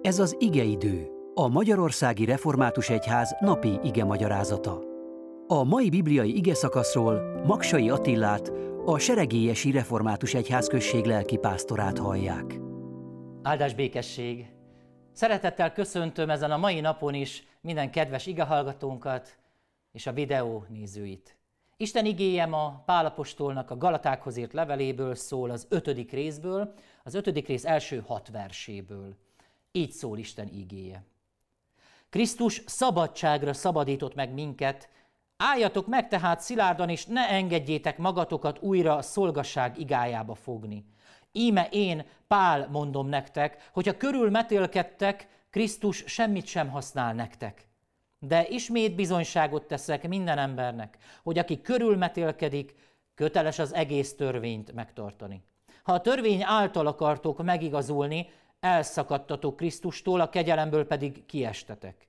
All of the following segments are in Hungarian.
Ez az igeidő, a Magyarországi Református Egyház napi ige magyarázata. A mai bibliai ige szakaszról Maksai Attillát, a Seregélyesi Református Egyház község lelki pásztorát hallják. Áldás békesség! Szeretettel köszöntöm ezen a mai napon is minden kedves igehallgatónkat és a videó nézőit. Isten igéje ma Pálapostolnak a Galatákhoz írt leveléből szól az ötödik részből, az ötödik rész első hat verséből. Így szól Isten igéje. Krisztus szabadságra szabadított meg minket, álljatok meg tehát szilárdan, és ne engedjétek magatokat újra a szolgasság igájába fogni. Íme én, Pál mondom nektek, hogyha körül metélkedtek, Krisztus semmit sem használ nektek. De ismét bizonyságot teszek minden embernek, hogy aki körülmetélkedik, köteles az egész törvényt megtartani. Ha a törvény által akartok megigazulni, elszakadtatok Krisztustól, a kegyelemből pedig kiestetek.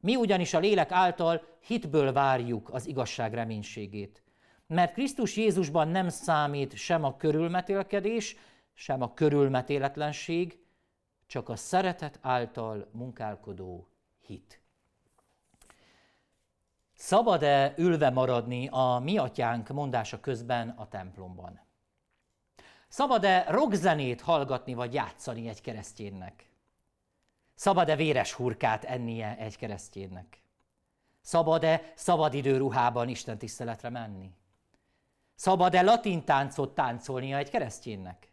Mi ugyanis a lélek által hitből várjuk az igazság reménységét. Mert Krisztus Jézusban nem számít sem a körülmetélkedés, sem a körülmetéletlenség, csak a szeretet által munkálkodó hit. Szabad-e ülve maradni a mi atyánk mondása közben a templomban? Szabad-e rockzenét hallgatni vagy játszani egy kereszténynek? Szabad-e véres hurkát ennie egy kereszténynek? Szabad-e szabadidőruhában Isten tiszteletre menni? Szabad-e latin táncot táncolnia egy kereszténynek?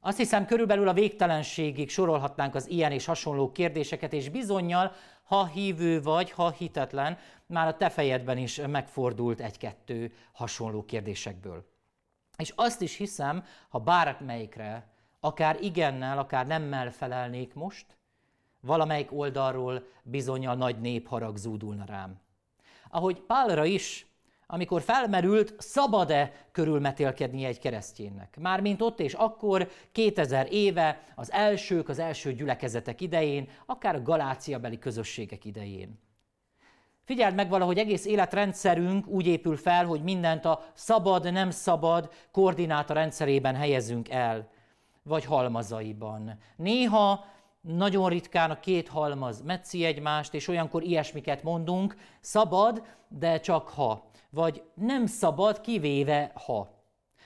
Azt hiszem, körülbelül a végtelenségig sorolhatnánk az ilyen és hasonló kérdéseket, és bizonyal, ha hívő vagy, ha hitetlen, már a te fejedben is megfordult egy-kettő hasonló kérdésekből. És azt is hiszem, ha bármelyikre, akár igennel, akár nemmel felelnék most, valamelyik oldalról bizony a nagy népharag zúdulna rám. Ahogy Pálra is, amikor felmerült, szabad-e körülmetélkedni egy kereszténynek. Mármint ott és akkor, 2000 éve, az elsők, az első gyülekezetek idején, akár a galáciabeli közösségek idején. Figyeld meg valahogy egész életrendszerünk úgy épül fel, hogy mindent a szabad, nem szabad koordináta rendszerében helyezünk el, vagy halmazaiban. Néha nagyon ritkán a két halmaz metszi egymást, és olyankor ilyesmiket mondunk, szabad, de csak ha, vagy nem szabad, kivéve ha.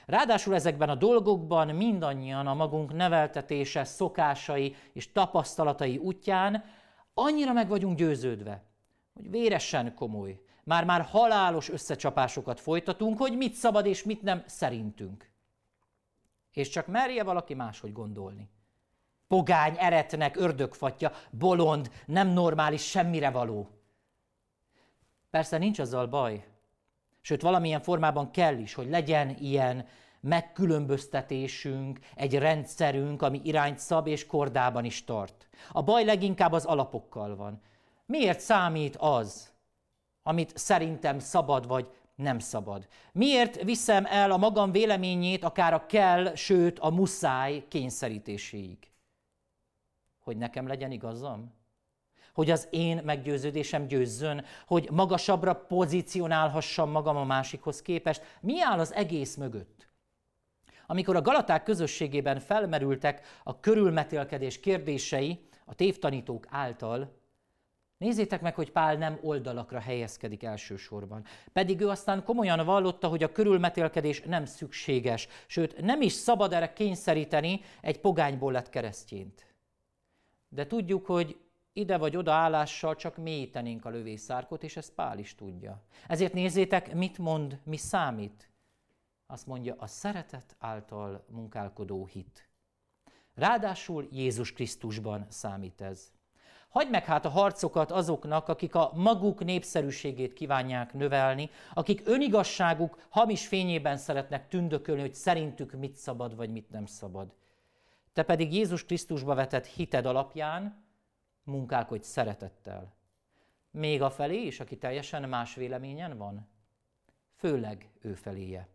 Ráadásul ezekben a dolgokban mindannyian a magunk neveltetése, szokásai és tapasztalatai útján annyira meg vagyunk győződve, hogy véresen komoly, már-már halálos összecsapásokat folytatunk, hogy mit szabad és mit nem szerintünk. És csak merje valaki máshogy gondolni. Pogány, eretnek, ördögfatja, bolond, nem normális, semmire való. Persze nincs azzal baj, sőt valamilyen formában kell is, hogy legyen ilyen megkülönböztetésünk, egy rendszerünk, ami irányt szab és kordában is tart. A baj leginkább az alapokkal van. Miért számít az, amit szerintem szabad vagy nem szabad? Miért viszem el a magam véleményét akár a kell, sőt a muszáj kényszerítéséig? Hogy nekem legyen igazam? Hogy az én meggyőződésem győzzön, hogy magasabbra pozícionálhassam magam a másikhoz képest. Mi áll az egész mögött? Amikor a Galaták közösségében felmerültek a körülmetélkedés kérdései a tévtanítók által, Nézzétek meg, hogy Pál nem oldalakra helyezkedik elsősorban. Pedig ő aztán komolyan vallotta, hogy a körülmetélkedés nem szükséges, sőt nem is szabad erre kényszeríteni egy pogányból lett keresztjént. De tudjuk, hogy ide vagy oda állással csak mélyítenénk a lövészárkot, és ezt Pál is tudja. Ezért nézzétek, mit mond, mi számít. Azt mondja, a szeretet által munkálkodó hit. Ráadásul Jézus Krisztusban számít ez. Hagyd meg hát a harcokat azoknak, akik a maguk népszerűségét kívánják növelni, akik önigasságuk hamis fényében szeretnek tündökölni, hogy szerintük mit szabad vagy mit nem szabad. Te pedig Jézus Krisztusba vetett hited alapján munkálkodj szeretettel. Még a felé is, aki teljesen más véleményen van? Főleg ő feléje.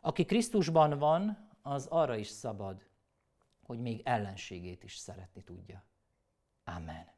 Aki Krisztusban van, az arra is szabad, hogy még ellenségét is szeretni tudja. Amen.